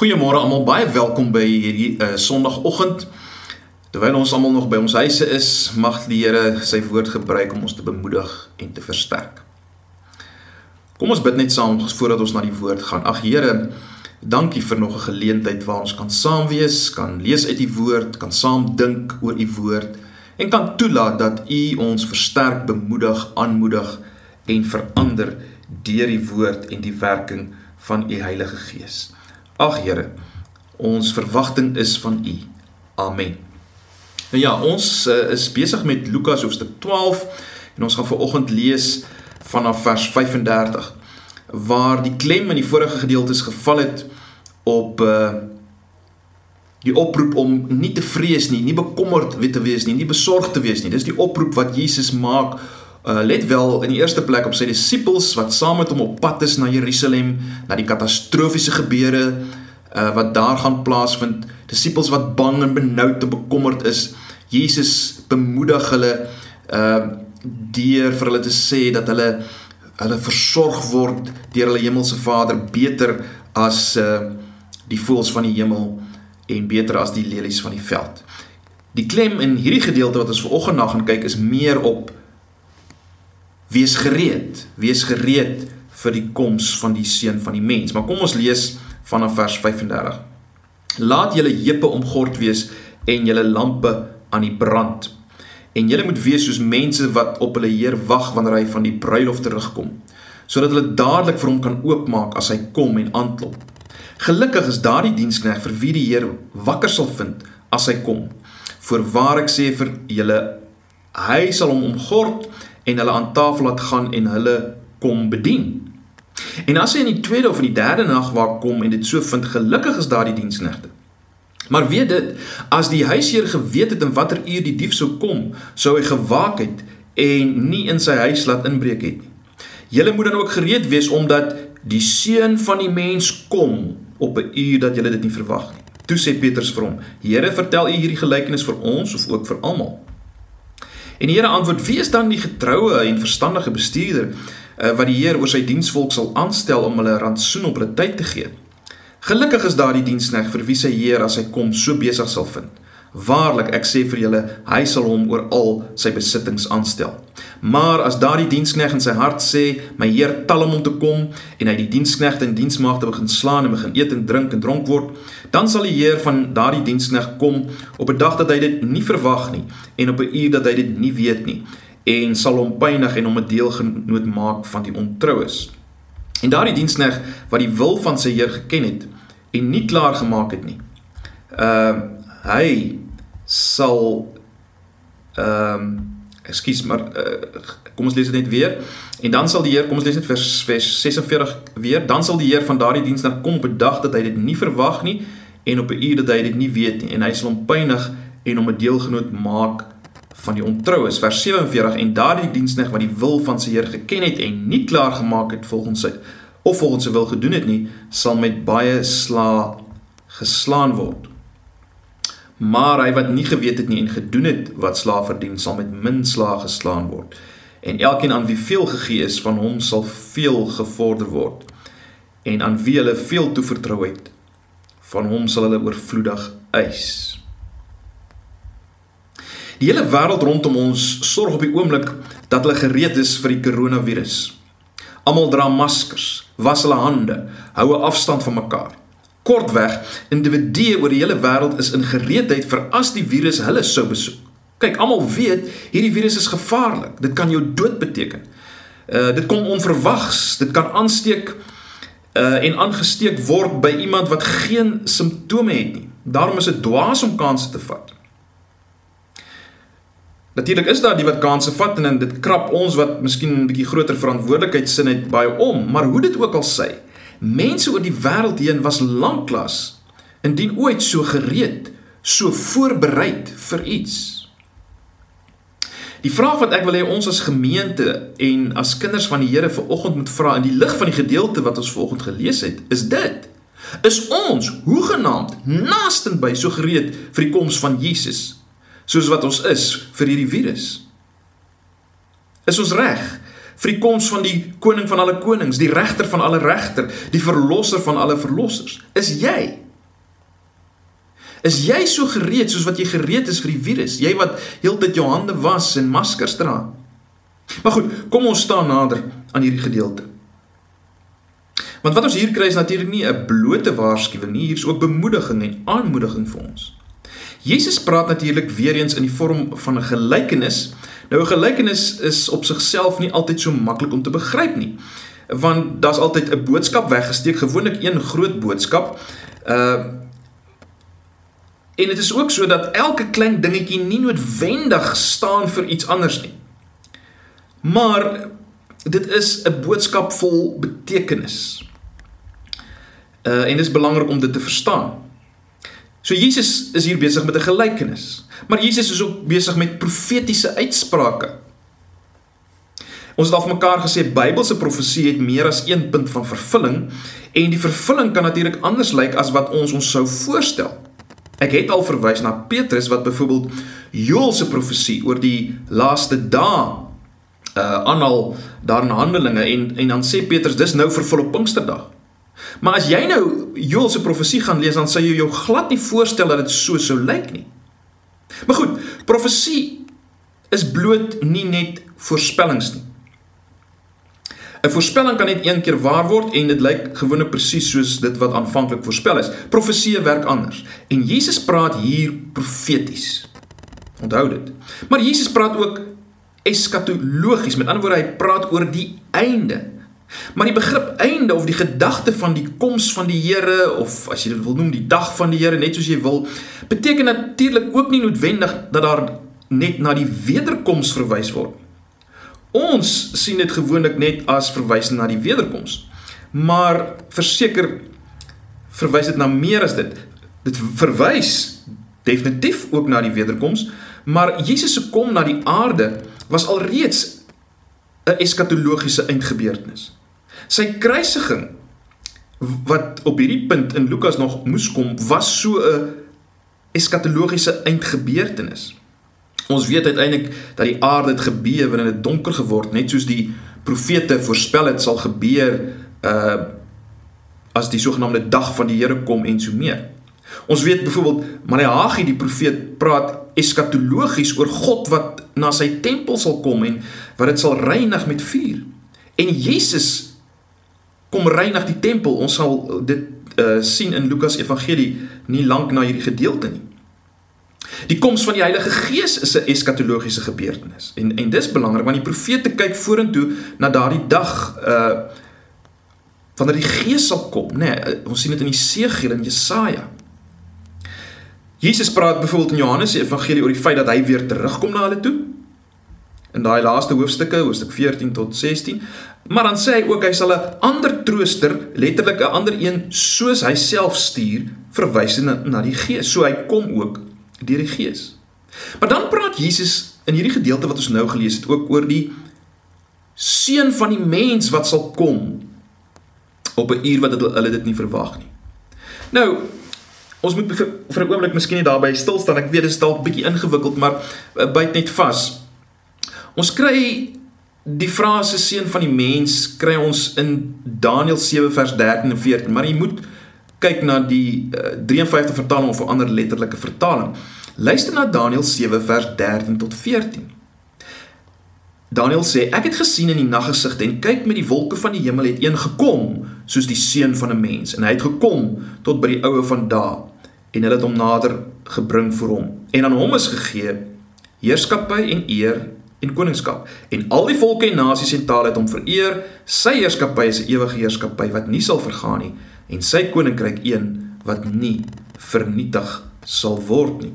Goeiemôre almal, baie welkom by hierdie uh, Sondagoggend. Terwyl ons almal nog by ons huise is, mag die Here sy woord gebruik om ons te bemoedig en te versterk. Kom ons bid net saam voordat ons na die woord gaan. Ag Here, dankie vir nog 'n geleentheid waar ons kan saam wees, kan lees uit die woord, kan saam dink oor die woord en kan toelaat dat U ons versterk, bemoedig, aanmoedig en verander deur die woord en die werking van U Heilige Gees. Ag Here, ons verwagting is van U. Amen. Nou ja, ons uh, is besig met Lukas hoofstuk 12 en ons gaan vanoggend lees vanaf vers 35 waar die klem in die vorige gedeeltes geval het op uh die oproep om nie te vrees nie, nie bekommerd te wees nie, nie besorgd te wees nie. Dis die oproep wat Jesus maak uh let wel in die eerste plek op sy disippels wat saam met hom op pad is na Jerusalem, na die katastrofiese gebeure uh wat daar gaan plaasvind. Disippels wat bang en benoud en bekommerd is. Jesus bemoedig hulle uh deur vir hulle te sê dat hulle hulle versorg word deur hulle hemelse Vader beter as uh die voëls van die hemel en beter as die lelies van die veld. Die klem in hierdie gedeelte wat ons vanoggend na gaan kyk is meer op Wees gereed, wees gereed vir die koms van die seun van die mens. Maar kom ons lees vanaf vers 35. Laat julle heupe omgord wees en julle lampe aan die brand. En julle moet wees soos mense wat op hulle Heer wag wanneer hy van die bruilof terugkom, sodat hulle dadelik vir hom kan oopmaak as hy kom en aanklop. Gelukkig is daardie diensknegt vir wie die Heer wakker sal vind as hy kom. Voorwaar ek sê vir julle, hy sal hom omgord en hulle aan tafel laat gaan en hulle kom bedien. En as hy in die tweede of in die derde nag waar kom en dit so vind, gelukkig is daardie diensknegte. Maar weet dit, as die huisheer geweet het in watter uur die dief sou kom, sou hy gewaak het en nie in sy huis laat inbreek het nie. Julle moet dan ook gereed wees omdat die seun van die mens kom op 'n uur dat julle dit nie verwag nie. Toe sê Petrus vir hom: "Here, vertel u hierdie gelykenis vir ons of ook vir almal?" En die Here antwoord: "Wie is dan die getroue en verstandige bestuurder wat die Heer oor sy diensvolk sal aanstel om hulle rantsoen op hulle tyd te gee? Gelukkig is daardie diensknegt vir wie sy Heer as hy kom so besig sal vind." Waarlik ek sê vir julle, hy sal hom oor al sy besittings aanstel. Maar as daardie diensknegt in sy hart sê, my heer tel hom om te kom en hy die diensknegte en diensmaagde begin slaan en begin eet en drink en dronk word, dan sal die heer van daardie diensknegt kom op 'n dag dat hy dit nie verwag nie en op 'n uur dat hy dit nie weet nie en sal hom pynig en hom 'n deelgenoot maak van die ontroues. En daardie diensknegt wat die wil van sy heer geken het en nie klaar gemaak het nie. Uh hy sal ehm um, ekskuus maar uh, kom ons lees dit net weer en dan sal die Heer kom ons lees net vers, vers 46 weer dan sal die Heer van daardie diens dan kom bedag dat hy dit nie verwag nie en op 'n uur dat hy dit nie weet nie en hy sal hom pynig en hom 'n deelgenoot maak van die ontroues vers 47 en daardie diensknegt wat die wil van sy Heer geken het en nie klaar gemaak het volgens sy of volgens sy wil gedoen het nie sal met baie sla geslaan word Maar hy wat nie geweet het nie en gedoen het wat slaaf verdien, sal met min slaag geslaan word. En elkeen aan wie veel gegee is, van hom sal veel gevorder word. En aan wie hulle veel toevertrou het, van hom sal hulle oorvloedig eis. Die hele wêreld rondom ons sorg op die oomblik dat hulle gereed is vir die koronavirus. Almal dra maskers, was hulle hande, hou 'n afstand van mekaar. Kortweg, individue oor die hele wêreld is in gereedheid vir as die virus hulle sou besoek. Kyk, almal weet hierdie virus is gevaarlik. Dit kan jou dood beteken. Uh dit kom onverwags. Dit kan aansteek uh en aangesteek word by iemand wat geen simptome het nie. Daarom is dit dwaas om kansse te vat. Natuurlik is daar die wat kansse vat en dit krap ons wat miskien 'n bietjie groter verantwoordelikheidsin het baie om, maar hoe dit ook al sê, Mense oor die wêreld heen was lanklaas indien ooit so gereed, so voorberei vir iets. Die vraag wat ek wil hê ons as gemeente en as kinders van die Here vanoggend moet vra in die lig van die gedeelte wat ons vanoggend gelees het, is dit: Is ons hoegenaamd naastenby so gereed vir die koms van Jesus soos wat ons is vir hierdie virus? Is ons reg? vir die koms van die koning van alle konings, die regter van alle regter, die verlosser van alle verlossers. Is jy Is jy so gereed soos wat jy gereed is vir die virus? Jy wat heeltyd jou hande was en maskers dra. Maar goed, kom ons staan nader aan hierdie gedeelte. Want wat ons hier kry is natuurlik nie 'n blote waarskuwing nie, hier is ook bemoediging en aanmoediging vir ons. Jesus praat natuurlik weer eens in die vorm van 'n gelykenis. Nou 'n gelykenis is op sigself nie altyd so maklik om te begryp nie. Want daar's altyd 'n boodskap weggesteek, gewoonlik een groot boodskap. Uh En dit is ook so dat elke klein dingetjie nie noodwendig staan vir iets anders nie. Maar dit is 'n boodskap vol betekenis. Uh en dit is belangrik om dit te verstaan. So Jesus is hier besig met 'n gelykenis, maar Jesus is ook besig met profetiese uitsprake. Ons het al mekaar gesê Bybelse profesie het meer as een punt van vervulling en die vervulling kan natuurlik anders lyk as wat ons ons sou voorstel. Ek het al verwys na Petrus wat byvoorbeeld Joël se profesie oor die laaste dae uh aanhaal daar in Handelinge en en dan sê Petrus dis nou vervul op Pinksterdag. Maar as jy nou Joël se profesie gaan lees dan sal jy jou glad nie voorstel dat dit so sou lyk nie. Maar goed, profesie is bloot nie net voorspellings nie. 'n Voorspelling kan net een keer waar word en dit lyk gewoonlik presies soos dit wat aanvanklik voorspel is. Profesie werk anders en Jesus praat hier profeties. Onthou dit. Maar Jesus praat ook eskatologies. Met ander woorde, hy praat oor die einde. Maar die begrip einde of die gedagte van die koms van die Here of as jy dit wil noem die dag van die Here net soos jy wil, beteken natuurlik ook nie noodwendig dat daar net na die wederkoms verwys word. Ons sien dit gewoonlik net as verwysing na die wederkoms. Maar verseker verwys dit na meer as dit. Dit verwys definitief ook na die wederkoms, maar Jesus se kom na die aarde was alreeds 'n eskatologiese eindgebeurtenis. Sy kruisiging wat op hierdie punt in Lukas nog moes kom, was so 'n eskatologiese eindgebeurtenis. Ons weet uiteindelik dat die aarde het gebewe en dit donker geword, net soos die profete voorspel het sal gebeur uh as die sogenaamde dag van die Here kom en so meer. Ons weet byvoorbeeld Maleagi die profeet praat eskatologies oor God wat na sy tempel sal kom en wat dit sal reinig met vuur. En Jesus kom reinig die tempel. Ons sal dit uh, sien in Lukas Evangelie nie lank na hierdie gedeelte nie. Die koms van die Heilige Gees is 'n eskatologiese gebeurtenis. En en dis belangrik want die profete kyk vorentoe na daardie dag uh wanneer die Gees sal kom, nê. Nee, ons sien dit in Jesegiel en Jesaja. Jesus praat byvoorbeeld in Johannes se evangelie oor die feit dat hy weer terugkom na hulle toe. In daai laaste hoofstukke, hoofstuk 14 tot 16. Maar dan sê hy ook hy sal 'n ander trooster, letterlik 'n ander een soos hy self stuur, verwys na, die Gees. So hy kom ook deur die Gees. Maar dan praat Jesus in hierdie gedeelte wat ons nou gelees het ook oor die seun van die mens wat sal kom op 'n uur wat hulle dit nie verwag nie. Nou, Ons moet vir, 'n oomblik miskien net daarby stil staan. Ek weet dit is dalk bietjie ingewikkeld, maar uh, byt net vas. Ons kry die frase seun van die mens kry ons in Daniël 7 vers 13 en 14, maar jy moet kyk na die uh, 53 vertaling of 'n ander letterlike vertaling. Luister na Daniël 7 vers 13 tot 14. Daniël sê ek het gesien in die naggesigte en kyk met die wolke van die hemel het een gekom soos die seun van 'n mens en hy het gekom tot by die oue van dae en hulle het hom nader gebring vir hom en aan hom is gegee heerskappy en eer en koningskap en al die volke en nasies en tale het hom vereer sy heerskappy is 'n ewige heerskappy wat nie sal vergaan nie en sy koninkryk een wat nie vernietig sal word nie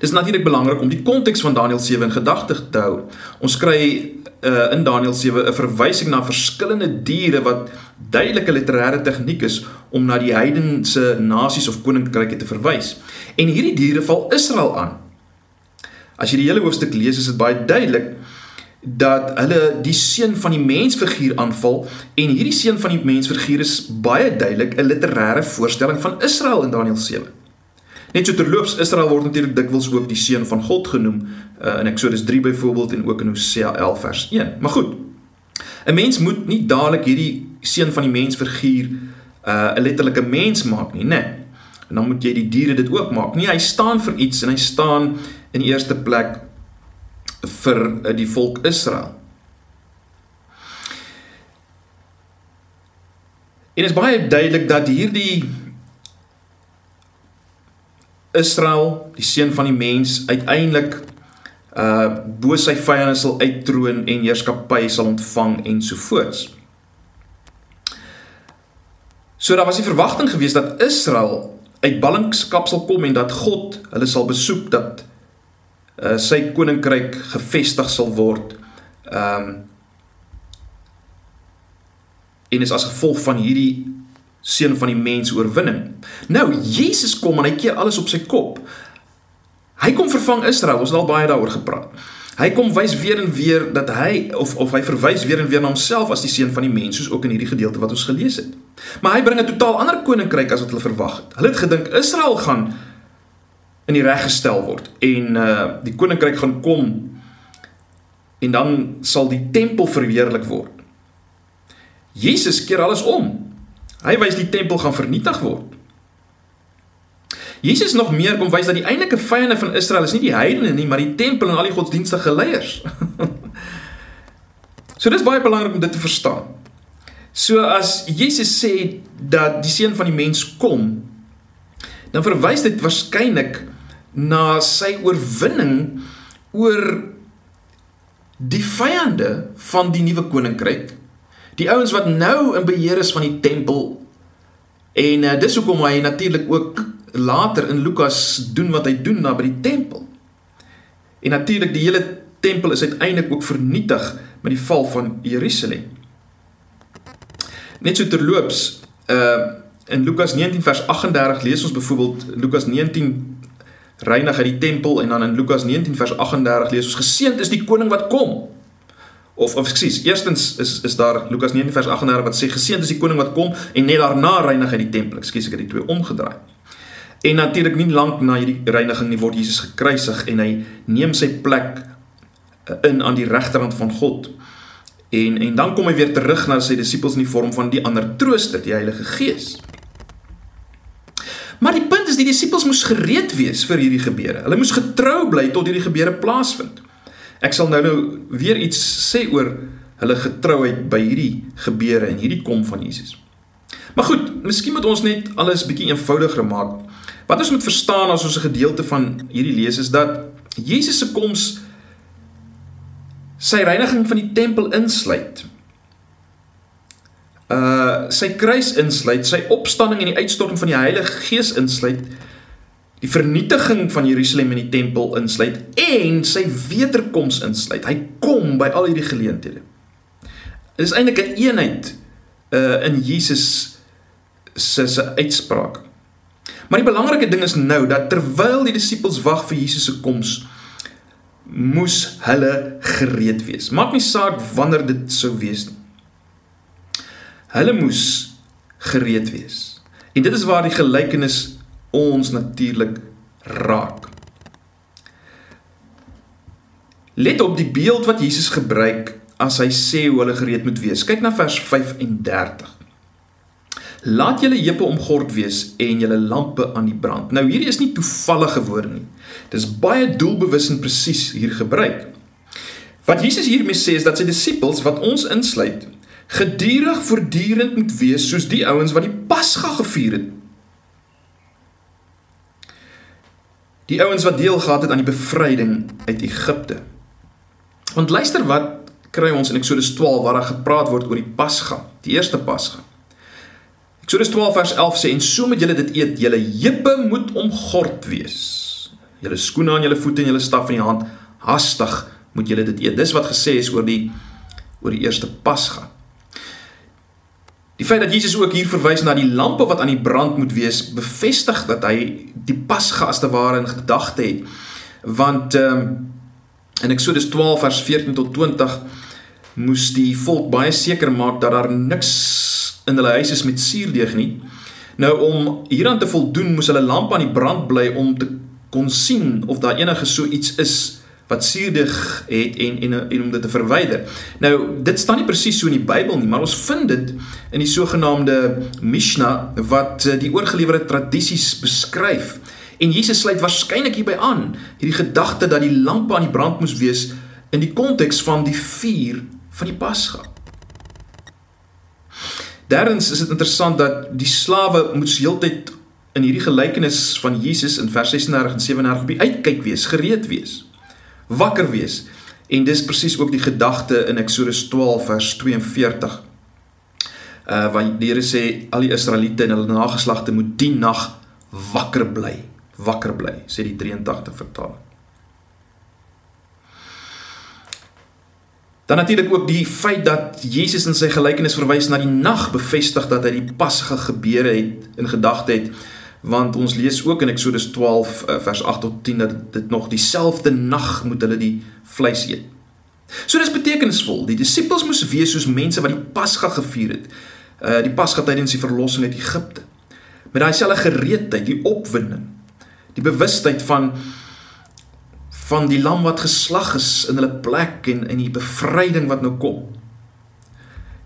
Dis natuurlik belangrik om die konteks van Daniël 7 in gedagte te hou. Ons kry uh, in Daniël 7 'n verwysing na verskillende diere wat duidelike literêre tegniek is om na die heidense nasies of koninkryke te verwys. En hierdie diere val Israel aan. As jy die hele hoofstuk lees, is dit baie duidelik dat hulle die seun van die mensfiguur aanval en hierdie seun van die mensfiguur is baie duidelik 'n literêre voorstelling van Israel in Daniël 7. Net so terloops Israel word natuurlik dikwels ook die seun van God genoem uh, in Eksodus 3 byvoorbeeld en ook in Hosea 11 vers 1. Maar goed. 'n Mens moet nie dadelik hierdie seun van die mens figuur 'n uh, letterlike mens maak nie, né? Nee. En dan moet jy die diere dit ook maak. Nee, hy staan vir iets en hy staan in eerste plek vir eh, die volk Israel. En is baie duidelik dat hierdie Israel, die seun van die mens, uiteindelik uh bo sy vyande sal uittroon en heerskappy sal ontvang en so voorts. So daar was die verwagting geweest dat Israel uit ballingskap sal kom en dat God hulle sal besoek dat uh sy koninkryk gevestig sal word. Um en is as gevolg van hierdie seun van die mens oorwinning. Nou Jesus kom en hy keer alles op sy kop. Hy kom vervang Israel, ons het al baie daaroor gepraat. Hy kom wys weer en weer dat hy of of hy verwys weer en weer na homself as die seun van die mens soos ook in hierdie gedeelte wat ons gelees het. Maar hy bring 'n totaal ander koninkryk as wat hulle verwag het. Hulle het gedink Israel gaan in die reg gestel word en uh die koninkryk gaan kom en dan sal die tempel verheerlik word. Jesus keer alles om. Hy wys die tempel gaan vernietig word. Jesus nog meer kom wys dat die eintlike vyande van Israel is nie die heidene nie, maar die tempel en al die godsdienstige leiers. so dis baie belangrik om dit te verstaan. So as Jesus sê dat die seun van die mens kom, dan verwys dit waarskynlik na sy oorwinning oor die vyande van die nuwe koninkryk. Die ouens wat nou in beheer is van die tempel en uh, dis hoekom hy natuurlik ook later in Lukas doen wat hy doen na by die tempel. En natuurlik die hele tempel is uiteindelik ook vernietig met die val van Jerusalem. Net so terloops, uh in Lukas 19 vers 38 lees ons byvoorbeeld Lukas 19 reinig uit die tempel en dan in Lukas 19 vers 38 lees ons geseënd is die koning wat kom. Of of ekskuus, eerstens is is daar Lukas 19 vers 38 wat sê geseënd is die koning wat kom en net daarna reinig hy die tempel. Ekskuus, ek het die twee omgedraai. En natuurlik nie lank na hierdie reiniging nie word Jesus gekruisig en hy neem sy plek eh, in aan die regterhand van God. En en dan kom hy weer terug na sy disippels in die vorm van die ander trooster, die Heilige Gees. Maar die punt is die disippels moes gereed wees vir hierdie gebeure. Hulle moes getrou bly tot hierdie gebeure plaasvind. Ek sal nou nou weer iets sê oor hulle getrouheid by hierdie gebeure en hierdie kom van Jesus. Maar goed, miskien moet ons net alles bietjie eenvoudiger maak. Wat ons moet verstaan as ons 'n gedeelte van hierdie lees is dat Jesus se koms sy reiniging van die tempel insluit. Uh sy kruis insluit, sy opstanding en die uitstorting van die Heilige Gees insluit, die vernietiging van Jerusalem en die tempel insluit en sy wederkoms insluit. Hy kom by al hierdie geleenthede. Dit is eintlik 'n een eenheid uh in Jesus se se uitspraak. Maar die belangrike ding is nou dat terwyl die disippels wag vir Jesus se koms, moes hulle gereed wees. Maak nie saak wanneer dit sou wees nie. Hulle moes gereed wees. En dit is waar die gelykenis ons natuurlik raak. Let op die beeld wat Jesus gebruik as hy sê hoe hulle gereed moet wees. Kyk na vers 35. Laat julle heupe omgord wees en julle lampe aan die brand. Nou hierdie is nie toevallige woorde nie. Dis baie doelbewus en presies hier gebruik. Wat Jesus hiermee sê is dat sy disippels wat ons insluit, gedurig voortdurend moet wees soos die ouens wat die Pasga gevier het. Die ouens wat deel gehad het aan die bevryding uit Egipte. Want luister wat kry ons in Eksodus 12 waar daar gepraat word oor die Pasga, die eerste Pasga. Eksodus 12 vers 11 sê en so moet julle dit eet, julle heupe moet omgord wees. Julle skoene aan julle voete en julle staf in die hand, hastig moet julle dit eet. Dis wat gesê is oor die oor die eerste Pasga. Die feit dat Jesus ook hier verwys na die lampe wat aan die brand moet wees, bevestig dat hy die Pasga as te ware in gedagte het. Want ehm um, in Eksodus 12 vers 14 tot 20 moes die volk baie seker maak dat daar niks in hulle huis is met suurdeeg nie. Nou om hieraan te voldoen, moes hulle lamp aan die brand bly om te kon sien of daar enige so iets is wat suurdig het en en en om dit te verwyder. Nou, dit staan nie presies so in die Bybel nie, maar ons vind dit in die sogenaamde Mishnah wat eh, die oorgelewerde tradisies beskryf. En Jesus sluit waarskynlik hierby aan, hierdie gedagte dat die lampe aan die brand moes wees in die konteks van die vuur van die Pasga. Derdens is dit interessant dat die slawe moes heeltyd in hierdie gelykenis van Jesus in vers 36 en 37 op die uitkyk wees, gereed wees, wakker wees. En dis presies ook die gedagte in Eksodus 12 vers 42. Uh waar die Here sê al die Israeliete en hulle nageslagte moet die nag wakker bly, wakker bly, sê die 83 vertaling. Dan natuurlik ook die feit dat Jesus in sy gelykenis verwys na die nag bevestig dat hy die Pasga gebeure het in gedagte het want ons lees ook in Eksodus 12 eh, vers 8 tot 10 dat dit nog dieselfde nag moet hulle die vleis eet. So dis betekenisvol. Die disippels moes wees soos mense wat die Pasga gevier het. Uh die Pasga tydens die verlossing uit Egipte. Met daai selfe gereedheid, die opwinding, die bewustheid van van die lam wat geslag is in hulle plek en in die bevryding wat nou kom.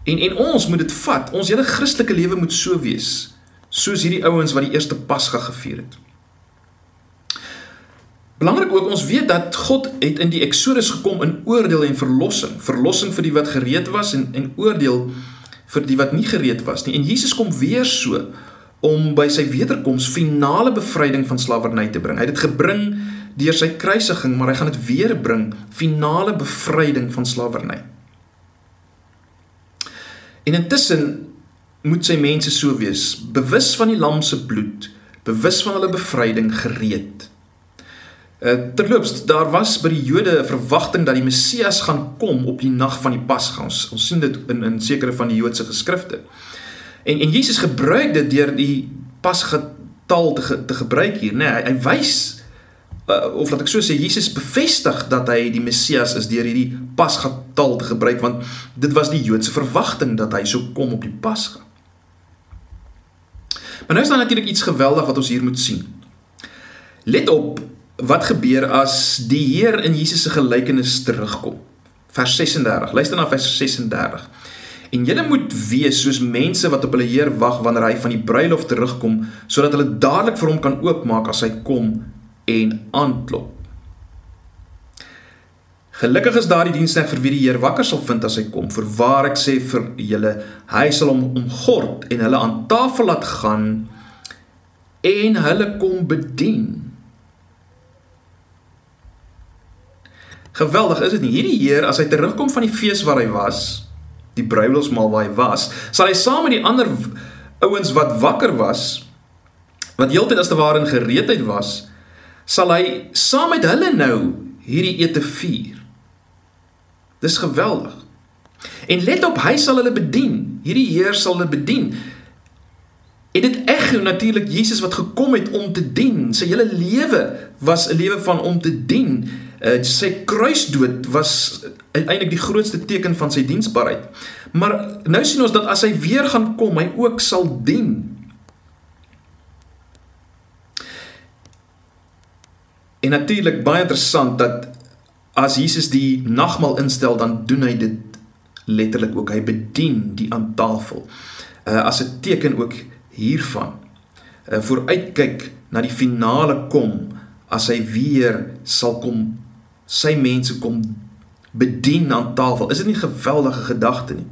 En en ons moet dit vat. Ons hele Christelike lewe moet so wees soos hierdie ouens wat die eerste Pasga gevier het. Belangrik ook ons weet dat God het in die Eksodus gekom in oordeel en verlossing, verlossing vir die wat gereed was en en oordeel vir die wat nie gereed was nie. En Jesus kom weer so om by sy wederkoms finale bevryding van slawerny te bring. Hy het dit gebring deur sy kruisiging, maar hy gaan dit weer bring, finale bevryding van slawerny. En intussen moet sy mense so wees, bewus van die lam se bloed, bewus van hulle bevryding gereed. Uh, terloops, daar was by die Jode 'n verwagting dat die Messias gaan kom op die nag van die Pasga. Ons, ons sien dit in in sekere van die Joodse geskrifte. En en Jesus gebruik dit deur die Pasga taal te te gebruik hier, né? Nee, hy, hy wys uh, of laat ek so sê Jesus bevestig dat hy die Messias is deur hierdie Pasga taal te gebruik want dit was die Joodse verwagting dat hy sou kom op die Pasga. Maar nou is daar natuurlik iets geweldig wat ons hier moet sien. Let op wat gebeur as die Heer in Jesus se gelykenis terugkom. Vers 36. Luister na vers 36. En julle moet wees soos mense wat op hulle Heer wag wanneer hy van die bruilof terugkom, sodat hulle dadelik vir hom kan oopmaak as hy kom en aanklop. Gelukkig is daardie diensknegt vir wie die Heer wakker sal vind as hy kom. Voorwaar ek sê vir julle, hy sal hom omgord en hulle aan tafel laat gaan en hulle kom bedien. Geweldig is dit nie. Hierdie Heer as hy terugkom van die fees waar hy was, die bruilofsmaal waar hy was, sal hy saam met die ander ouens wat wakker was, wat heeltyd as te ware in gereedheid was, sal hy saam met hulle nou hierdie ete vier. Dis geweldig. En let op, hy sal hulle bedien. Hierdie Heer sal hulle bedien. En dit ekho natuurlik Jesus wat gekom het om te dien. Sy hele lewe was 'n lewe van om te dien. Uh, sy kruisdood was uiteindelik die grootste teken van sy diensbaarheid. Maar nou sien ons dat as hy weer gaan kom, hy ook sal dien. En natuurlik baie interessant dat as Jesus die nagmaal instel, dan doen hy dit letterlik ook. Hy bedien die aan tafel. Uh as 'n teken ook hiervan. Uh vooruitkyk na die finale kom as hy weer sal kom sy mense kom bedien aan tafel. Is dit nie 'n geweldige gedagte nie?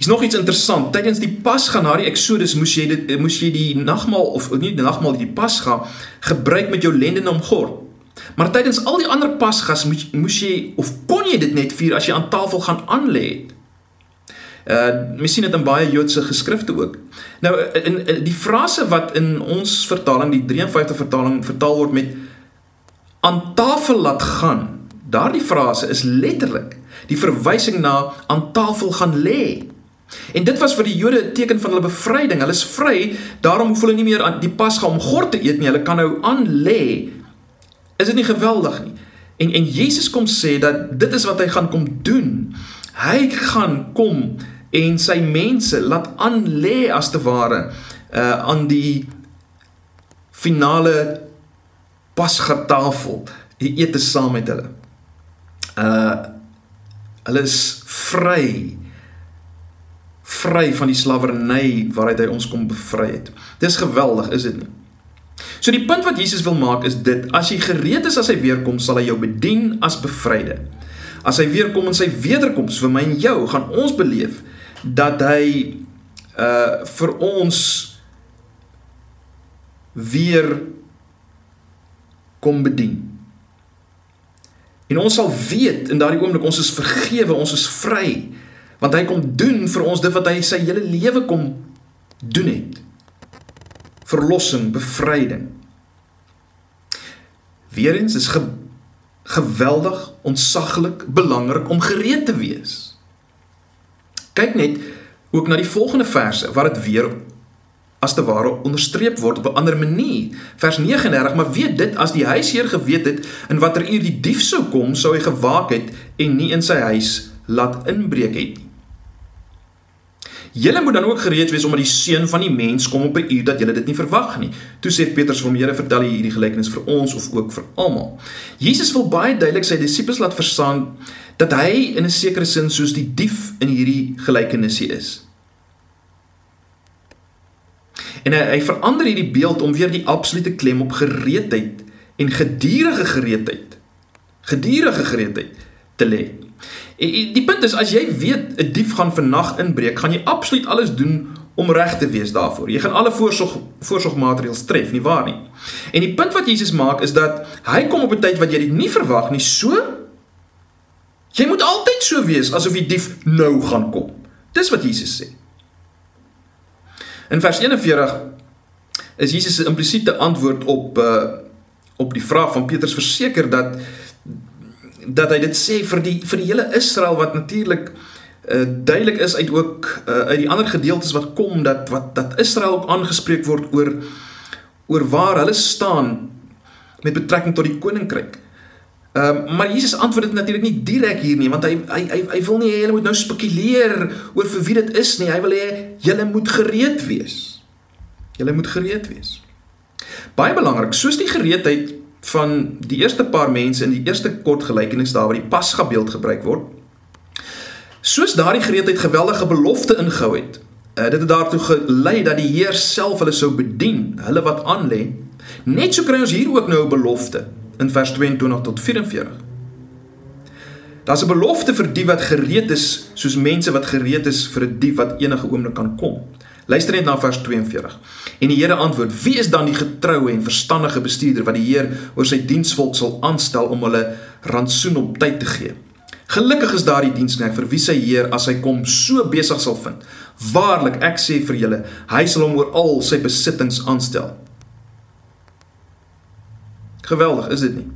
Is nog iets interessant. Tydens die Pasga na die Exodus moes jy dit moes jy die nagmaal of nie die nagmaal die Pasga gebruik met jou lendene omgord. Maar tydens al die ander Pasgas moes moes jy of kon jy dit net vier as jy aan tafel gaan aanlê. Uh mens sien dit in baie Joodse geskrifte ook. Nou in, in die frase wat in ons vertaling die 53 vertaling vertaal word met aan tafel laat gaan. Daardie frase is letterlik die verwysing na aan tafel gaan lê. En dit was vir die Jode 'n teken van hulle bevryding. Hulle is vry, daarom hoef hulle nie meer aan die Pasga om gord te eet nie. Hulle kan nou aan lê. Is dit nie geweldig nie? En en Jesus kom sê dat dit is wat hy gaan kom doen. Hy gaan kom en sy mense laat aan lê as te ware uh aan die finale Pasga tafel. Hy eet saam met hulle. Uh hulle is vry vry van die slawerny waaruit hy ons kom bevry het. Dis geweldig, is dit nie? So die punt wat Jesus wil maak is dit: as jy gereed is as hy weer kom, sal hy jou bedien as bevryde. As hy weer kom in sy wederkoms vir my en jou, gaan ons beleef dat hy uh vir ons weer kom bedien. En ons sal weet in daardie oomblik ons is vergewe, ons is vry, want hy kom doen vir ons dit wat hy sy hele lewe kom doen het verlossing, bevryding. Weerens is ge geweldig, ontsaglik belangrik om gereed te wees. Kyk net ook na die volgende verse waar dit weer as te ware onderstreep word op 'n ander manier. Vers 39: Maar weet dit as die huisheer geweet het in watter uur die dief sou kom, sou hy gewaak het en nie in sy huis laat inbreek het nie. Julle moet dan ook gereed wees omdat die seun van die mens kom op 'n uur dat julle dit nie verwag nie. Toe sê Petrus vir hom: "Here, vertel hier hierdie gelykenis vir ons of ook vir almal." Jesus wil baie duidelik sy disippels laat verstaan dat hy in 'n sekere sin soos die dief in hierdie gelykenis is. En hy, hy verander hierdie beeld om weer die absolute klem op gereedheid en gedurende gereedheid gedurende gereedheid te lê. Die punt is as jy weet 'n dief gaan vannag inbreek, gaan jy absoluut alles doen om reg te wees daarvoor. Jy gaan alle voorsorg voorsorgmaatreëls tref, nie waar nie? En die punt wat Jesus maak is dat hy kom op 'n tyd wat jy dit nie verwag nie. So jy moet altyd so wees asof die dief nou gaan kom. Dis wat Jesus sê. In vers 41 is Jesus se implisiete antwoord op uh op die vraag van Petrus verseker dat dat hy dit sê vir die vir die hele Israel wat natuurlik uh, duidelik is uit ook uh, uit die ander gedeeltes wat kom dat wat dat Israel ook aangespreek word oor oor waar hulle staan met betrekking tot die koninkryk. Ehm um, maar Jesus antwoord dit natuurlik nie direk hier nie want hy hy hy, hy wil nie hê hulle moet nou spekuleer oor vir wie dit is nie. Hy wil hê julle moet gereed wees. Julle moet gereed wees. Baie belangrik, soos die gereedheid van die eerste paar mense in die eerste kort gelykenis daar waar die pasga beeld gebruik word. Soos daardie gereedheid geweldige belofte ingehou het. Uh, dit het daartoe gelei dat die Heer self hulle sou bedien, hulle wat aanlê. Net so kry ons hier ook nou 'n belofte in vers 22 tot 44. Daar's 'n belofte vir die wat gereed is, soos mense wat gereed is vir 'n dief wat enige oomblik kan kom. Luister net na vers 42. En die Here antwoord: "Wie is dan die getroue en verstandige bestuurder wat die Heer oor sy diensvolk sal aanstel om hulle rantsoen op tyd te gee? Gelukkig is daardie diensknegt vir wie sy Heer as hy kom so besig sal vind. Waarlik, ek sê vir julle, hy sal hom oor al sy besittings aanstel." Geweldig, is dit nie?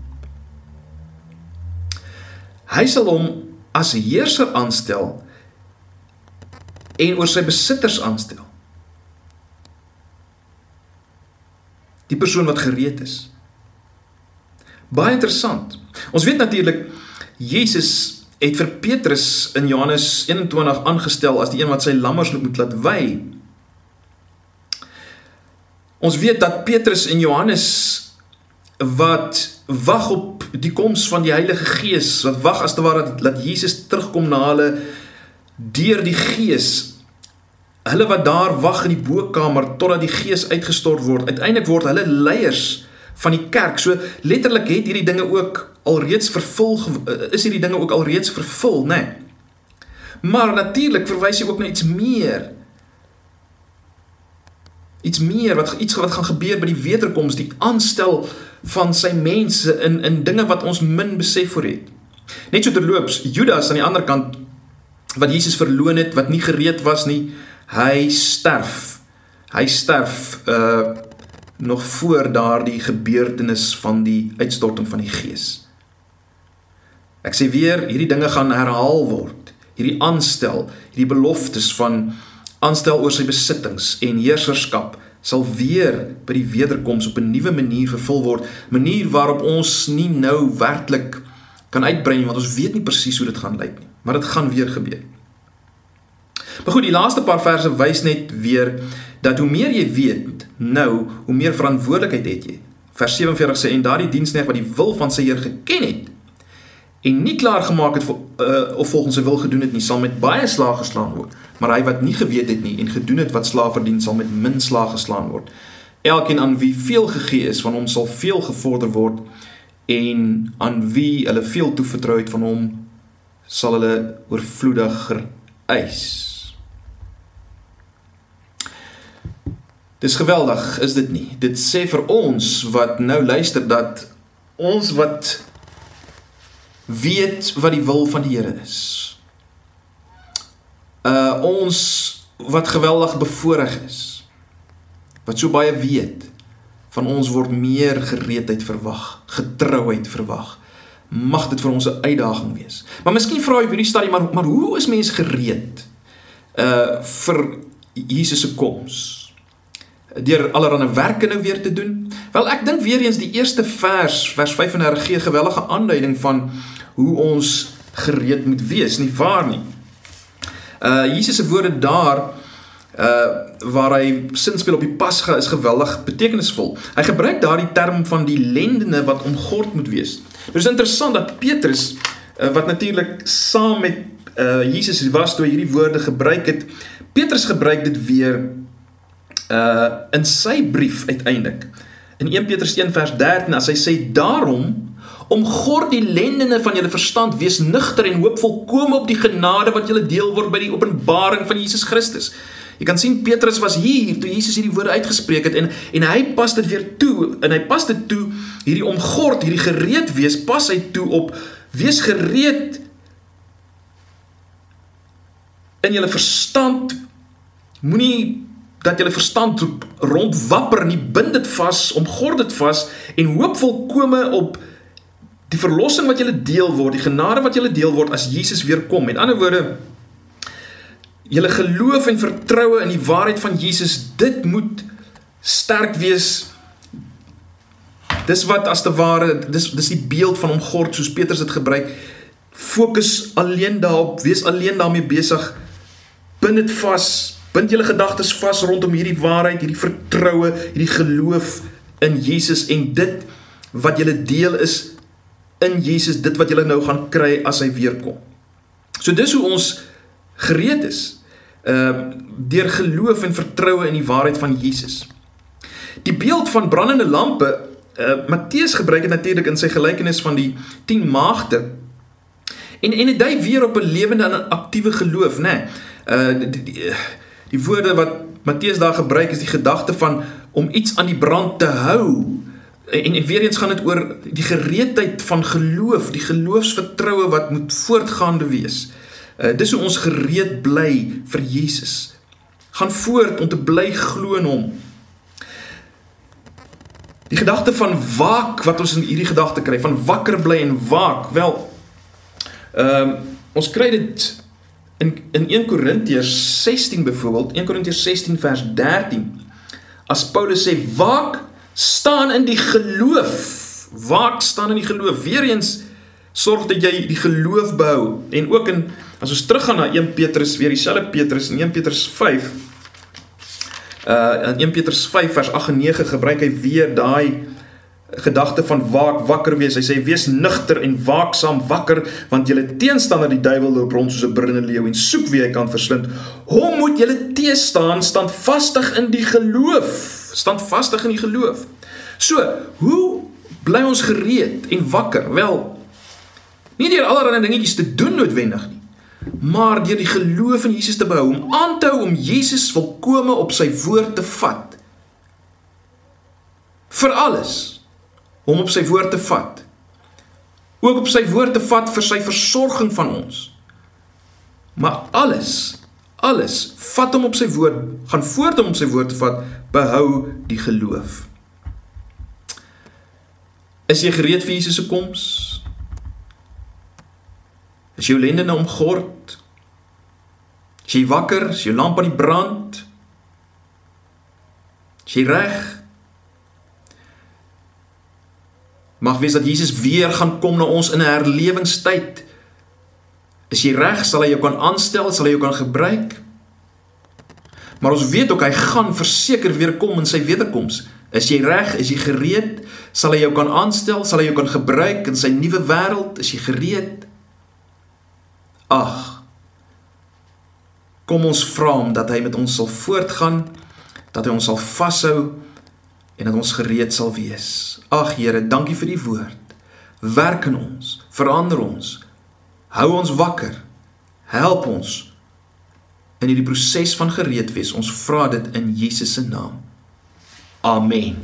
Hy sal hom as heerser aanstel en oor sy besitters aanstel. Die persoon wat gereed is. Baie interessant. Ons weet natuurlik Jesus het vir Petrus in Johannes 21 aangestel as die een wat sy lammers moet laat wy. Ons weet dat Petrus en Johannes wat wag op die koms van die Heilige Gees, wat wag as te ware dat Jesus terugkom na hulle deur die Gees Hulle wat daar wag in die bokkamer totdat die gees uitgestort word, uiteindelik word hulle leiers van die kerk. So letterlik het hierdie dinge ook alreeds vervul is hierdie dinge ook alreeds vervul, nê? Nee. Maar natuurlik verwys hy ook na iets meer. Iets meer wat iets wat gaan gebeur by die wederkoms, die aanstel van sy mense in in dinge wat ons min besef voor het. Net so terloops, Judas aan die ander kant wat Jesus verloon het, wat nie gereed was nie, hy sterf. Hy sterf uh nog voor daardie gebeurtenis van die uitstorting van die Gees. Ek sê weer, hierdie dinge gaan herhaal word. Hierdie aanstel, hierdie beloftes van aanstel oor sy besittings en heerserskap sal weer by die wederkoms op 'n nuwe manier vervul word, manier waarop ons nie nou werklik kan uitbrei nie want ons weet nie presies hoe dit gaan lyk nie, maar dit gaan weer gebeur. Maar goed, die laaste paar verse wys net weer dat hoe meer jy weet nou, hoe meer verantwoordelikheid het jy Vers 47 sê en daardie diensknegt wat die wil van sy Heer geken het en nie klaar gemaak het uh, of volgens sy wil gedoen het nie, sal met baie slaag geslaan word. Maar hy wat nie geweet het nie en gedoen het wat slaaf verdien, sal met min slaag geslaan word. Elkeen aan wie veel gegee is, van hom sal veel gevorder word en aan wie hulle veel toevertrou het van hom sal hulle oorvloediger eis. Dis geweldig, is dit nie? Dit sê vir ons wat nou luister dat ons wat weet wat die wil van die Here is. Uh ons wat geweldig bevoorreg is. Wat so baie weet van ons word meer gereedheid verwag, getrouheid verwag. Mag dit vir ons 'n uitdaging wees. Maar miskien vra jy hierdie stadie maar maar hoe is mense gereed uh vir Jesus se koms? Deur allerlei werke nou weer te doen. Wel ek dink weer eens die eerste vers vers 35 gee gewellige aanduiding van hoe ons gereed moet wees, nie waar nie? Uh Jesus se woorde daar uh waar hy sin speel op die Pasga is geweldig betekenisvol. Hy gebruik daardie term van die lendene wat omgord moet wees. Dit is interessant dat Petrus uh, wat natuurlik saam met uh Jesus was toe hierdie woorde gebruik het, Petrus gebruik dit weer uh in sy brief uiteindelik. In 1 Petrus 1 vers 13 as hy sê daarom Omgord die lendene van julle verstand, wees nugter en hoop volkome op die genade wat julle deel word by die openbaring van Jesus Christus. Jy kan sien Petrus was hier toe Jesus hierdie woorde uitgespreek het en en hy pas dit weer toe en hy pas dit toe hierdie omgord, hierdie gereed wees, pas hy toe op wees gereed in julle verstand. Moenie dat julle verstand rondwapper nie, bind dit vas, omgord dit vas en hoop volkome op die verlossing wat julle deel word, die genade wat julle deel word as Jesus weer kom. Met ander woorde, julle geloof en vertroue in die waarheid van Jesus, dit moet sterk wees. Dis wat as te ware, dis dis die beeld van hom gord soos Petrus dit gebruik. Fokus alleen daarop, wees alleen daarmee besig. Bind dit vas, bind julle gedagtes vas rondom hierdie waarheid, hierdie vertroue, hierdie geloof in Jesus en dit wat julle deel is in Jesus dit wat jy nou gaan kry as hy weer kom. So dis hoe ons gereed is. Ehm uh, deur geloof en vertroue in die waarheid van Jesus. Die beeld van brandende lampe, uh, Matteus gebruik dit natuurlik in sy gelykenis van die 10 maagde. En en dit dui weer op 'n lewende en aktiewe geloof, nê. Nee. Uh die, die, die woorde wat Matteus daar gebruik is die gedagte van om iets aan die brand te hou en, en weer eens gaan dit oor die gereedheid van geloof, die geloofsvertroue wat moet voortgaande wees. Uh, dis hoe ons gereed bly vir Jesus. Gaan voort om te bly glo in hom. Die gedagte van waak wat ons in hierdie gedagte kry, van wakker bly en waak. Wel, ehm uh, ons kry dit in in 1 Korintiërs 16 byvoorbeeld, 1 Korintiërs 16 vers 13. As Paulus sê waak staan in die geloof. Waak staan in die geloof. Weereens sorg dat jy die geloof behou. En ook in as ons teruggaan na 1 Petrus, weer dieselfde Petrus in 1 Petrus 5. Uh in 1 Petrus 5 vers 8 en 9 gebruik hy weer daai gedagte van waak wakker wees. Hy sê wees nugter en waaksaam wakker want julle teenstander die duiwel loop rond soos 'n brullende leeu en soek wie hy kan verslind. Hom moet julle teestaan standvastig in die geloof standvastig in die geloof. So, hoe bly ons gereed en wakker? Wel, nie deur allerlei dingetjies te doen noodwendig nie, maar deur die geloof in Jesus te behou, om aan te hou om Jesus volkome op sy woord te vat. Vir alles om op sy woord te vat. Ook op sy woord te vat vir sy versorging van ons. Maar alles alles, vat hom op sy woord, gaan voort om op sy woord te vat, behou die geloof. Is jy gereed vir Jesus se koms? Is jou lende nou omgord? Is jy wakker? Is jou lamp aan die brand? Is jy reg? Mag wees dat Jesus weer gaan kom na ons in 'n herlewingstyd. Is jy reg? Sal hy jou kan aanstel? Sal hy jou kan gebruik? Maar ons weet ook hy gaan verseker weer kom in sy wederkoms. Is jy reg? Is jy gereed? Sal hy jou kan aanstel? Sal hy jou kan gebruik in sy nuwe wêreld? Is jy gereed? Ag. Kom ons vra hom dat hy met ons sal voortgaan, dat hy ons sal vashou en dat ons gereed sal wees. Ag Here, dankie vir die woord. Werk in ons, verander ons. Hou ons wakker. Help ons in hierdie proses van gereed wees. Ons vra dit in Jesus se naam. Amen.